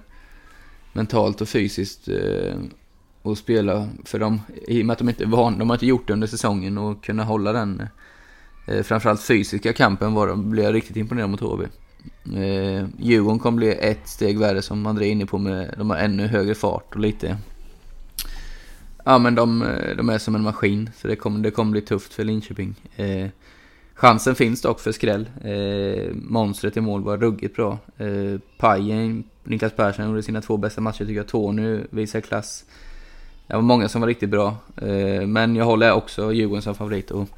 Speaker 2: mentalt och fysiskt eh, och spela för dem. I och med att de inte är de har inte gjort det under säsongen och kunna hålla den eh, framförallt fysiska kampen var de, blev jag riktigt imponerad mot HV. Eh, Djurgården kommer bli ett steg värre som André är inne på med, de har ännu högre fart och lite Ja men de, de är som en maskin, så det kommer, det kommer bli tufft för Linköping. Eh, chansen finns dock för skräll. Eh, monstret i mål var ruggigt bra. Eh, Pajen, Niklas Persson gjorde sina två bästa matcher tycker jag. Tony visar klass. Det var många som var riktigt bra. Eh, men jag håller också Djurgården som favorit och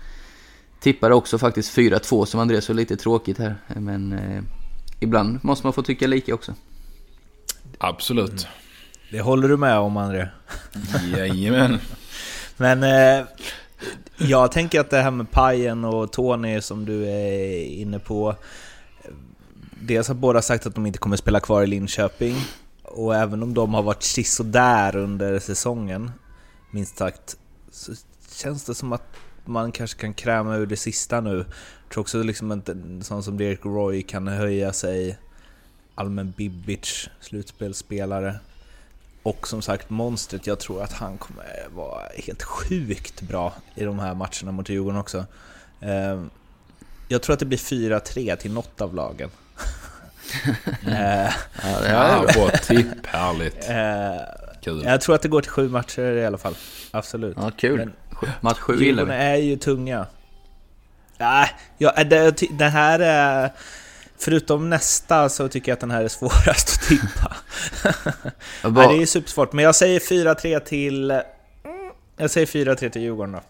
Speaker 2: tippade också faktiskt 4-2 som Andreas så lite tråkigt här. Men eh, ibland måste man få tycka lika också.
Speaker 1: Absolut.
Speaker 3: Det håller du med om, André?
Speaker 1: Jajamän. (laughs)
Speaker 3: Men eh, jag tänker att det här med Pajen och Tony som du är inne på. Dels har båda sagt att de inte kommer spela kvar i Linköping. Och även om de har varit sisådär under säsongen, minst sagt, så känns det som att man kanske kan kräma ur det sista nu. Jag tror också liksom att en sån som Derek Roy kan höja sig. Allmän Bibic, slutspelsspelare. Och som sagt, monstret, jag tror att han kommer vara helt sjukt bra i de här matcherna mot Djurgården också. Eh, Jag tror att det blir 4-3 till något av lagen. (laughs) Eh,
Speaker 2: Ja, det
Speaker 1: Ja,
Speaker 2: är
Speaker 1: bra tipp. Härligt.
Speaker 3: eh,
Speaker 1: Kul.
Speaker 3: Jag tror att det går till sju matcher i alla fall. Absolut.
Speaker 2: ja, kul.
Speaker 3: Men
Speaker 2: Match 7 gillar
Speaker 3: Djurgården är ju tunga. Nej, ja, det, det här är... Förutom nästa så tycker jag att den här är svårast att tippa. (laughs) Nej, det är supersvårt, men jag säger 4-3 till... mm, Jag säger 4-3 till Djurgården då.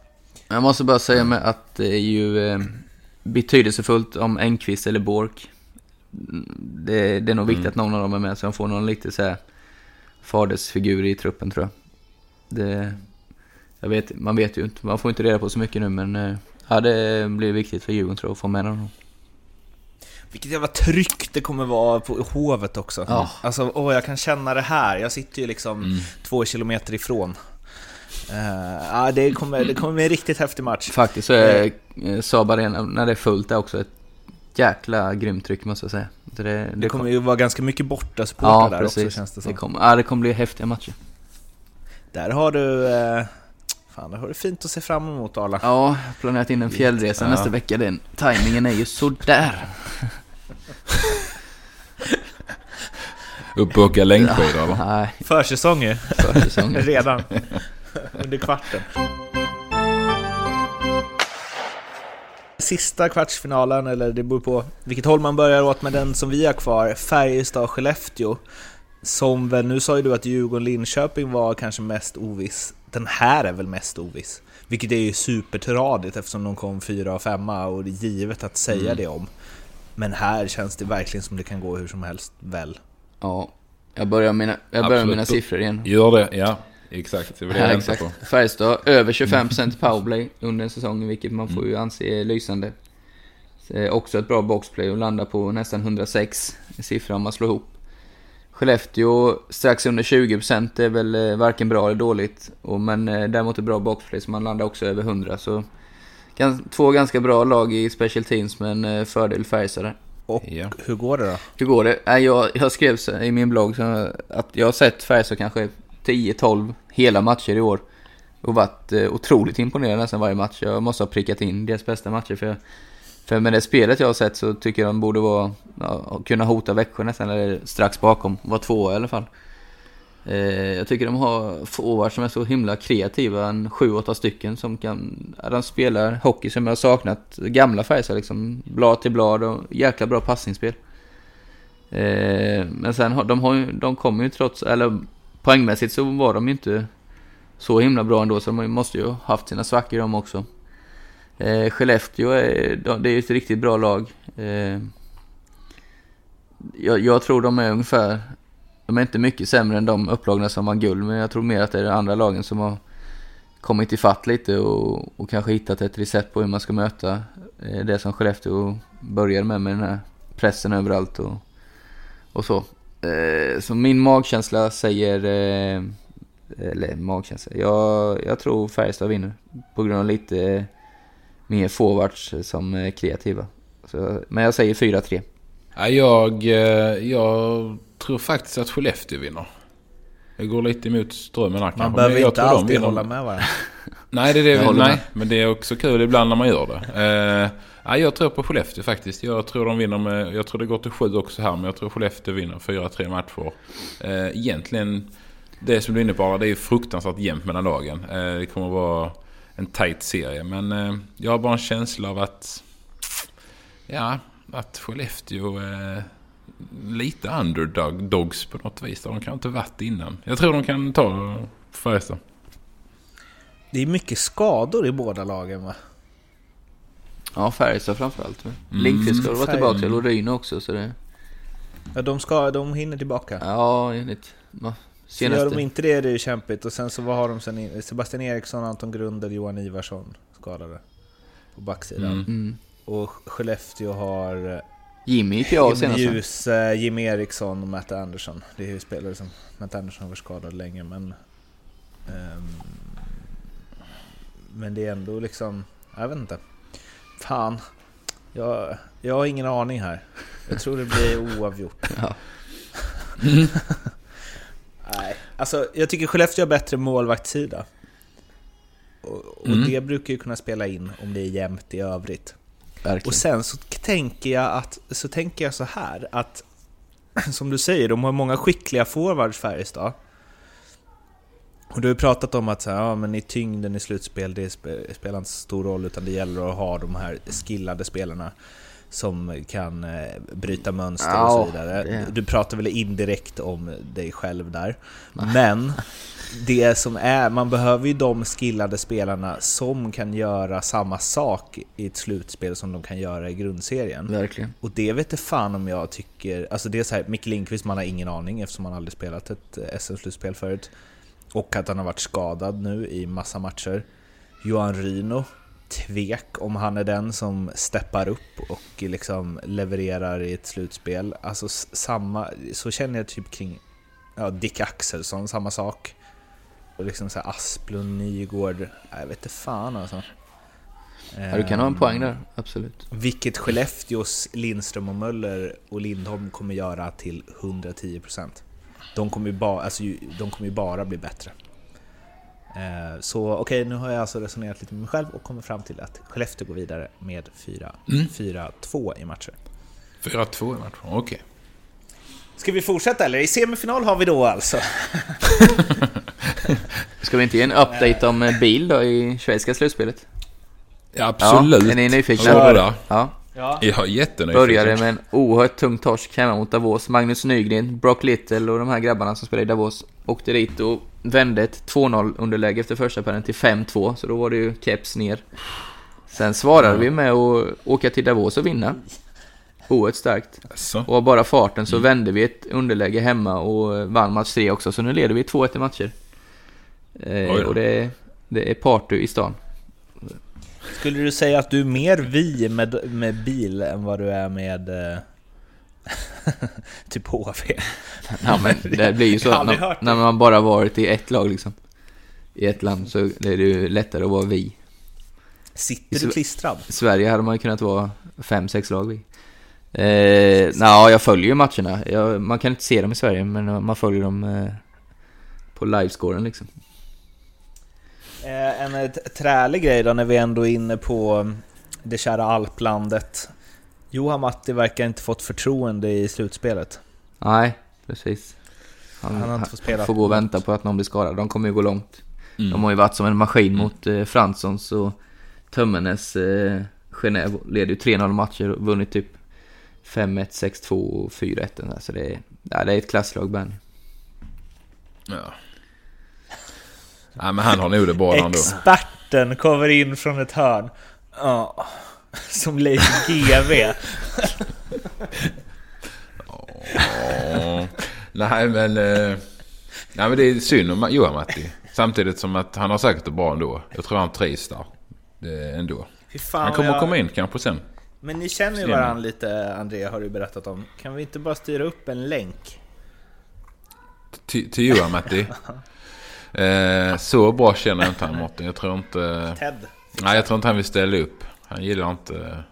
Speaker 2: Jag måste bara säga med att det är ju eh, betydelsefullt om Engqvist eller Bork. Det, det är nog viktigt att någon av dem är med så de får någon lite så här fadersfigur i truppen tror jag. Det, jag vet, man vet ju inte, man får inte reda på så mycket nu men eh, ja, det blir viktigt för Djurgården tror jag att få med dem.
Speaker 3: Vilket jävla tryck det kommer vara på Hovet också.
Speaker 2: Ja.
Speaker 3: Alltså, åh, jag kan känna det här. Jag sitter ju liksom
Speaker 1: Mm.
Speaker 3: två kilometer ifrån. Eh, ja, det, kommer, det kommer bli en riktigt häftig match.
Speaker 2: Faktiskt så är eh, Saab Arena, när det är fullt, är också ett jäkla grymt tryck måste jag säga. Det, det,
Speaker 3: Det kommer ju vara ganska mycket borta supportrar
Speaker 2: ja,
Speaker 3: där
Speaker 2: precis.
Speaker 3: också känns det som.
Speaker 2: det kommer, ja, det kommer bli häftiga matcher.
Speaker 3: Där har du... Eh, fan, det har du fint att se fram emot Arla.
Speaker 2: Ja, planerat in en fjällresa
Speaker 1: Ja.
Speaker 2: nästa vecka. Den timingen är ju sådär. (laughs) (laughs)
Speaker 1: Upp och åka längdskidor eller?
Speaker 2: Nej,
Speaker 3: Försäsong ju,
Speaker 2: försäsongen. (laughs)
Speaker 3: redan. Under kvarten. Sista kvartsfinalen, eller det beror på vilket håll man börjar åt med den som vi har kvar, Färjestad-Skellefteå. Som väl, nu sa ju du att Djurgården-Linköping var kanske mest oviss. Den här är väl mest oviss. Vilket är ju supertradigt eftersom de kom fyra och femma och det är givet att säga
Speaker 2: Mm.
Speaker 3: det om. Men här känns det verkligen som det kan gå hur som helst, väl?
Speaker 2: Ja, jag börjar med mina, jag börjar med mina siffror igen.
Speaker 1: Gör det, ja. Exakt, det var det jag
Speaker 2: Ja, exakt.
Speaker 1: på.
Speaker 2: Färjestad, över 25% powerplay under en säsong, vilket man får ju anse är lysande. Eh, också ett bra boxplay och landar på nästan 106 i siffra om man slår ihop. Skellefteå strax under 20% är väl eh, varken bra eller dåligt. Och, men eh, däremot är bra boxplay så man landar också över 100. Så två ganska bra lag i special teams men eh, fördel Färjestad där.
Speaker 3: Och
Speaker 1: Ja.
Speaker 3: hur går det då?
Speaker 2: Hur går det? Jag, jag skrev i min blogg så, att jag har sett Färjestad kanske 10-12 hela matcher i år. Och varit eh, otroligt imponerad nästan varje match. Jag måste ha prickat in deras bästa matcher. För, för med det spelet jag har sett så tycker jag de borde vara, ja, kunna hota Växjö nästan, eller strax bakom. Vara tvåa i alla fall. Eh, jag tycker de har forwards som är så himla kreativa, en 7-8 stycken som kan, de spelar hockey som jag har saknat, gamla Färjestad liksom, blad till blad och jäkla bra passningsspel. Eh, men sen har de, har de kommer ju trots, eller poängmässigt så var de ju inte så himla bra ändå så de måste ju ha haft sina svackor de också. Eh, Skellefteå är, det är ju ett riktigt bra lag. Eh, jag, jag tror de är ungefär, de är inte mycket sämre än de upplagna som har guld men jag tror mer att det är de andra lagen som har kommit ifatt lite och, och kanske hittat ett recept på hur man ska möta eh, det som Skellefteå börjar med med den här pressen överallt och, och så. Eh, så min magkänsla säger, eh, eller magkänsla, jag, jag tror Färjestad vinner på grund av lite mer forwards som är kreativa. Så, men jag säger 4-3.
Speaker 1: Jag, jag tror faktiskt att Skellefteå vinner. Jag går lite emot strömmen här
Speaker 3: Man
Speaker 1: kanske,
Speaker 3: behöver
Speaker 1: men jag
Speaker 3: inte alltid hålla med varandra. (laughs)
Speaker 1: Nej, det är det,
Speaker 2: Jag
Speaker 1: nej
Speaker 2: med.
Speaker 1: men det är också kul ibland när man gör det. Ja, jag tror på Skellefteå faktiskt. Jag tror de vinner med, jag tror det går till sju också här, men jag tror Skellefteå vinner 4-3 matcher. Eh, egentligen, det som du är inne på, det är fruktansvärt jämnt mellan lagen. Eh, det kommer vara en tight serie, men eh, jag har bara en känsla av att, ja, att Skellefteå lite underdog dogs på något vis. Där de kan inte varit innan. Jag tror de kan ta Färjestad.
Speaker 3: Det är mycket skador i båda lagen va?
Speaker 2: Ja, Färjestad framförallt. Lindqvist ska vara tillbaka till och Ryn också så det...
Speaker 3: Ja, de, ska, de hinner tillbaka.
Speaker 2: Ja, enligt va,
Speaker 3: Så gör
Speaker 2: senaste...
Speaker 3: de inte det, det är ju kämpigt. Och sen så vad har de sen? Sebastian Eriksson, Anton Grundel, Johan Ivarsson skadade. På backsidan.
Speaker 1: Mm.
Speaker 2: Mm.
Speaker 3: Och Skellefteå har
Speaker 2: Jimmy gick ju av senast.
Speaker 3: Ljus, eh, Jim Eriksson och Matt Andersson. Det är ju spelare som... Matt Andersson har varit skadad länge men... ehm, men det är ändå liksom... Jag vet inte. Fan. Jag, jag har ingen aning här. Jag tror det blir (laughs) oavgjort.
Speaker 2: Ja. (laughs)
Speaker 3: Nej, alltså jag tycker Skellefteå har bättre målvaktssida. Och, och
Speaker 1: Mm.
Speaker 3: det brukar ju kunna spela in om det är jämnt i övrigt.
Speaker 2: Verkligen.
Speaker 3: Och sen så tänker jag att, så tänker jag så här att (clears throat) som du säger, de har många skickliga forwards Färjestad. Och du har ju pratat om att så här, ja, men i tyngden i slutspel, det spelar inte så stor roll utan det gäller att ha de här skillade spelarna som kan eh, bryta mönster och
Speaker 2: Ja,
Speaker 3: så vidare.
Speaker 2: det-
Speaker 3: Du pratar väl indirekt om dig själv där. Men (laughs) det som är, man behöver ju de skillade spelarna som kan göra samma sak i ett slutspel som de kan göra i grundserien.
Speaker 2: Verkligen.
Speaker 3: Och det vet inte fan om jag tycker... Alltså det är så här, Micke Lindqvist, man har ingen aning eftersom han aldrig spelat ett eh, SM-slutspel förut. Och att han har varit skadad nu i massa matcher. Johan Ryno, tvek om han är den som steppar upp och liksom levererar i ett slutspel. Alltså samma, så känner jag typ kring ja, Dick Axelsson, samma sak. Och liksom så här Asplund, Nygård, jag vet inte fan alltså.
Speaker 2: Ja, du kan ha en
Speaker 3: Ehm,
Speaker 2: poäng där, absolut.
Speaker 3: vilket Skellefteås Lindström och Möller och Lindholm kommer göra till 110%. De kommer ju, ba, alltså, de kommer ju bara bli bättre. Eh, Så okej, nu har jag alltså resonerat lite med mig själv och kommit fram till att Skellefteå går vidare med 4
Speaker 1: Mm.
Speaker 3: 4-2 i matcher.
Speaker 1: 4-2 i matchen, okej.
Speaker 3: Ska vi fortsätta eller? I semifinal har vi då alltså? (laughs)
Speaker 2: Ska vi inte ge en update om eh, bil då i schweiziska slutspelet?
Speaker 1: Ja, absolut.
Speaker 2: Ja, är ni nyfikna?
Speaker 1: Där?
Speaker 2: Ja.
Speaker 3: Ja.
Speaker 1: Jag är jättenyfiken.
Speaker 2: Började med en oerhört tung torsk hemma mot Davos. Magnus Nygren, Brock Little och de här grabbarna som spelar i Davos åkte dit och vände ett 2-0 underläge efter första perioden till 5-2. Så då var det ju keps ner. Sen svarade vi med att åka till Davos och vinna. Oerhört starkt.
Speaker 1: Alltså.
Speaker 2: Och bara farten så vände vi ett underläge hemma och vann match 3 också. Så nu leder vi 2-1 i matcher. Eh, och det är, det är party i stan.
Speaker 3: Skulle du säga att du är mer vi med, med bil än vad du är med eh, (laughs) typ HV?
Speaker 2: Ja men (laughs) det blir ju så när, när man bara varit i ett lag liksom. I ett land så är det ju lättare att vara vi.
Speaker 3: Sitter du klistrad?
Speaker 2: I Sverige hade man ju kunnat vara fem, sex lag vi. Eh, Nja, jag följer ju matcherna. Jag, man kan inte se dem i Sverige men man följer dem eh, på livescoren liksom.
Speaker 3: Eh, en trälig grej då när vi ändå är inne på det kära alplandet. Johan Matti verkar inte fått förtroende i slutspelet.
Speaker 2: Nej, precis.
Speaker 3: Han har inte fått spela.
Speaker 2: får gå och vänta på att någon blir skadad. De kommer ju gå långt.
Speaker 1: Mm.
Speaker 2: De har ju varit som en maskin mot eh, Franssons och Tömmernes eh, Genève. Leder ju 3-0 matcher och vunnit typ 5-1, 6-2 och 4-1. Så det är, ja, det är ett klasslag Benny.
Speaker 1: Ja. Nej men han har nog det bra ändå.
Speaker 3: Experten kommer in från ett hörn. Ja, (laughs) som Leif GW.
Speaker 1: Nej men... Eh, nej men det är synd om Johan Matti. Samtidigt som att han har säkert det bra ändå. Jag tror han trivs där. Det ändå.
Speaker 3: Fy fan,
Speaker 1: Han kommer
Speaker 3: jag-
Speaker 1: komma in kanske sen.
Speaker 3: Men ni känner ju varandra lite, André har du berättat om. Kan vi inte bara styra upp en länk?
Speaker 1: Till, till Johan Matti. (laughs) Eh, så bra känner jag inte han Mårten. Jag tror inte...
Speaker 3: Ted.
Speaker 1: Nej jag tror inte han vill ställa upp. Han gillar inte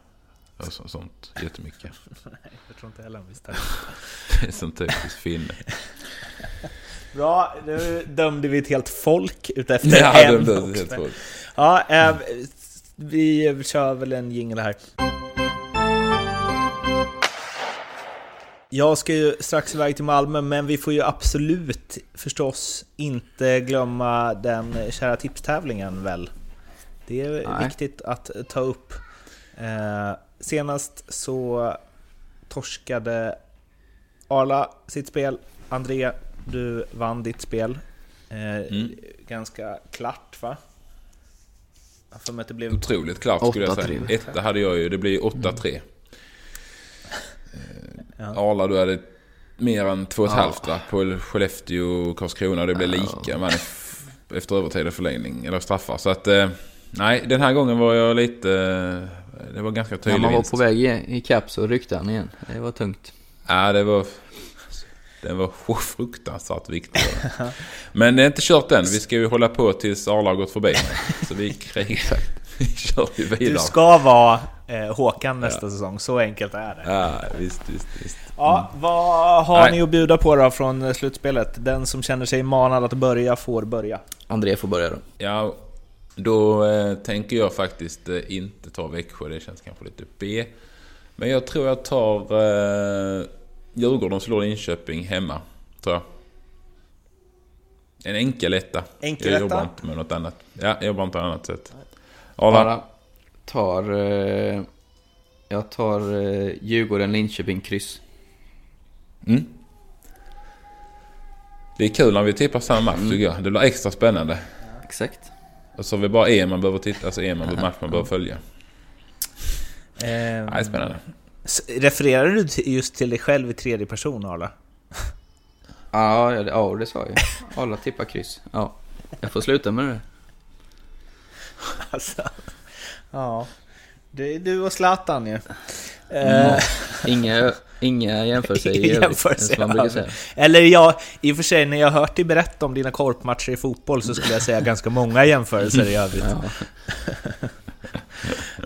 Speaker 1: eh, så, sånt jättemycket. (laughs)
Speaker 3: Jag tror inte heller han visste. (laughs)
Speaker 1: Det är sån typisk finne. (laughs)
Speaker 3: Bra, nu dömde vi ett helt folk utefter
Speaker 1: Ja,
Speaker 3: en
Speaker 1: det- det-
Speaker 3: också.
Speaker 1: helt folk.
Speaker 3: Ja, eh, vi kör väl en jingle här. Jag ska ju strax iväg till Malmö, men vi får ju absolut förstås inte glömma den kära tipstävlingen väl? Det är
Speaker 2: Nej.
Speaker 3: viktigt att ta upp. Eh, senast så torskade Arla sitt spel. André, du vann ditt spel. Eh,
Speaker 1: Mm.
Speaker 3: Ganska klart va? För att det blev...
Speaker 1: Otroligt klart skulle jag säga.
Speaker 2: 8-3.
Speaker 1: Etta hade jag ju. Det blir 8-3.
Speaker 3: Ja.
Speaker 1: Eh, Arla du hade mer än 2,5 va? På Skellefteå och Karlskrona. Det blev lika. Man efter övertid och förlängning. Eller straffar. Så att... Nej, den här gången var jag lite... Det var ganska
Speaker 2: När
Speaker 1: tydlig
Speaker 2: man var på väg i, i cap så ryckte han igen. Det var tungt.
Speaker 1: Ja, det var... Den var (laughs) fruktansvärt viktig. Men det är inte kört än. Vi ska ju hålla på tills Arla har gått förbi mig. Så vi, (laughs) (laughs) vi kör ju vidare.
Speaker 3: Du ska vara eh, Håkan nästa säsong, så enkelt är det.
Speaker 1: Ja, visst, visst, visst.
Speaker 3: Ja, vad har
Speaker 1: Nej.
Speaker 3: ni att bjuda på då från eh, slutspelet? Den som känner sig manad att börja får börja.
Speaker 2: André får börja då.
Speaker 1: Ja, då eh, tänker jag faktiskt eh, inte ta Växjö. Det känns kanske lite B. Men jag tror jag tar eh, Djurgården slår Linköping hemma. Tror jag. En enkel etta.
Speaker 3: Enkel
Speaker 1: jag jobbar inte med något annat. Ja, jag jobbar inte på annat sätt. Arla.
Speaker 2: Bara tar... Eh, jag tar eh, Djurgården, Linköping, kryss.
Speaker 1: Mm. Det är kul när vi tippar samma match tycker jag. Det blir extra spännande.
Speaker 2: Exakt.
Speaker 1: Och så har vi bara en man behöver titta, alltså en man match man behöver följa.
Speaker 3: Eh,
Speaker 1: är spännande.
Speaker 3: refererar du just till dig själv i tredje person, Arla? (laughs)
Speaker 2: Ja, ja, det, sa jag. Alla tippar kryss. Ja. Jag får sluta med det. (laughs)
Speaker 3: Alltså, ja. Det är du och Zlatan ju.
Speaker 2: Mm.
Speaker 3: Eh,
Speaker 2: Inga, inga jämförelser i övrigt,
Speaker 3: jämförelser
Speaker 2: man brukar säga.
Speaker 3: Eller ja, i och för sig när jag har hört dig berätta om dina korpmatcher i fotboll så skulle jag säga (laughs) ganska många jämförelser i övrigt.
Speaker 2: Ja.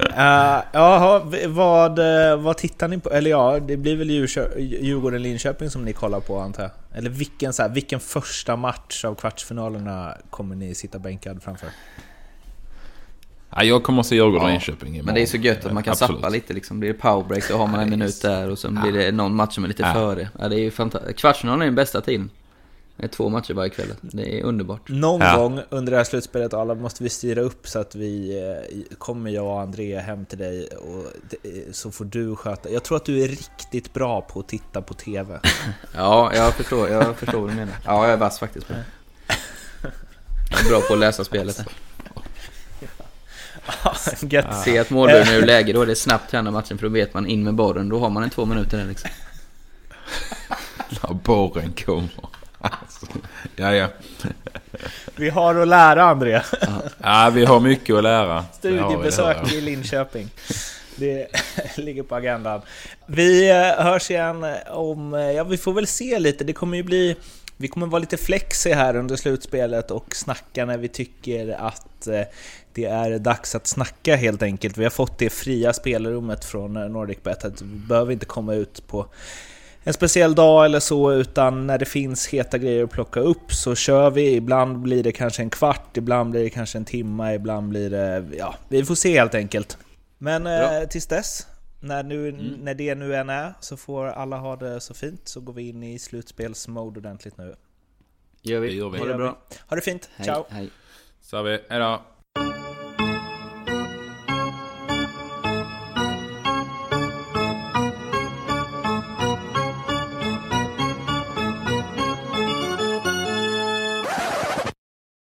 Speaker 3: Uh, (laughs) jaha, vad, eh, vad tittar ni på? Eller ja, det blir väl Djurgården-Linköping som ni kollar på antar jag? Eller vilken, så här, vilken första match av kvartsfinalerna kommer ni sitta bänkad framför?
Speaker 1: Ja, jag kommer att se Djurgården och
Speaker 2: Ja,
Speaker 1: Linköping imorgon.
Speaker 2: Men det är så gött att man kan
Speaker 1: Absolut.
Speaker 2: sappa lite liksom. Blir det powerbreak så har man en minut där och sen blir det någon match som är lite
Speaker 1: Ja.
Speaker 2: före. Ja, det är ju fantastiskt. Kvartsfinalen är den bästa tiden. Det är två matcher varje kväll. Det är underbart.
Speaker 3: Någon
Speaker 1: Ja.
Speaker 3: gång under det här slutspelet alla måste vi styra upp så att vi eh, kommer jag och André hem till dig och det- eh, så får du sköta. Jag tror att du är riktigt bra på att titta på TV. (laughs)
Speaker 2: Ja, jag förstår, jag förstår vad du menar. Ja, jag är vass faktiskt på det. (laughs) Jag är bra på att läsa spelet. (laughs)
Speaker 3: Gött.
Speaker 2: Se att målburen är ur läge, då är det snabbt till andra matchen för då vet man in med bollen. Då har man en två minuter där liksom. (laughs)
Speaker 1: När borren kommer. Alltså, ja, ja.
Speaker 3: Vi har att lära André.
Speaker 1: Ja, Ja, vi har mycket att lära.
Speaker 3: Studiebesök i Linköping. Det (laughs) ligger på agendan. Vi eh, hörs igen om... eh, Ja, vi får väl se lite. Det kommer ju bli... Vi kommer vara lite flexi här under slutspelet och snacka när vi tycker att eh, det är dags att snacka helt enkelt. Vi har fått det fria spelrummet från eh, NordicBet vi behöver inte komma ut på en speciell dag eller så, utan när det finns heta grejer att plocka upp så kör vi. Ibland blir det kanske en kvart, ibland blir det kanske en timme, ibland blir det... Ja, vi får se helt enkelt. Men eh, tills dess, när, nu, när det nu än är, så får alla ha det så fint, så går vi in i slutspelsmode ordentligt nu.
Speaker 2: Gör vi.
Speaker 1: Det gör vi.
Speaker 2: Ha det bra.
Speaker 3: Ha det fint,
Speaker 2: Hej,
Speaker 3: ciao!
Speaker 2: hej.
Speaker 1: Så har vi. Hejdå.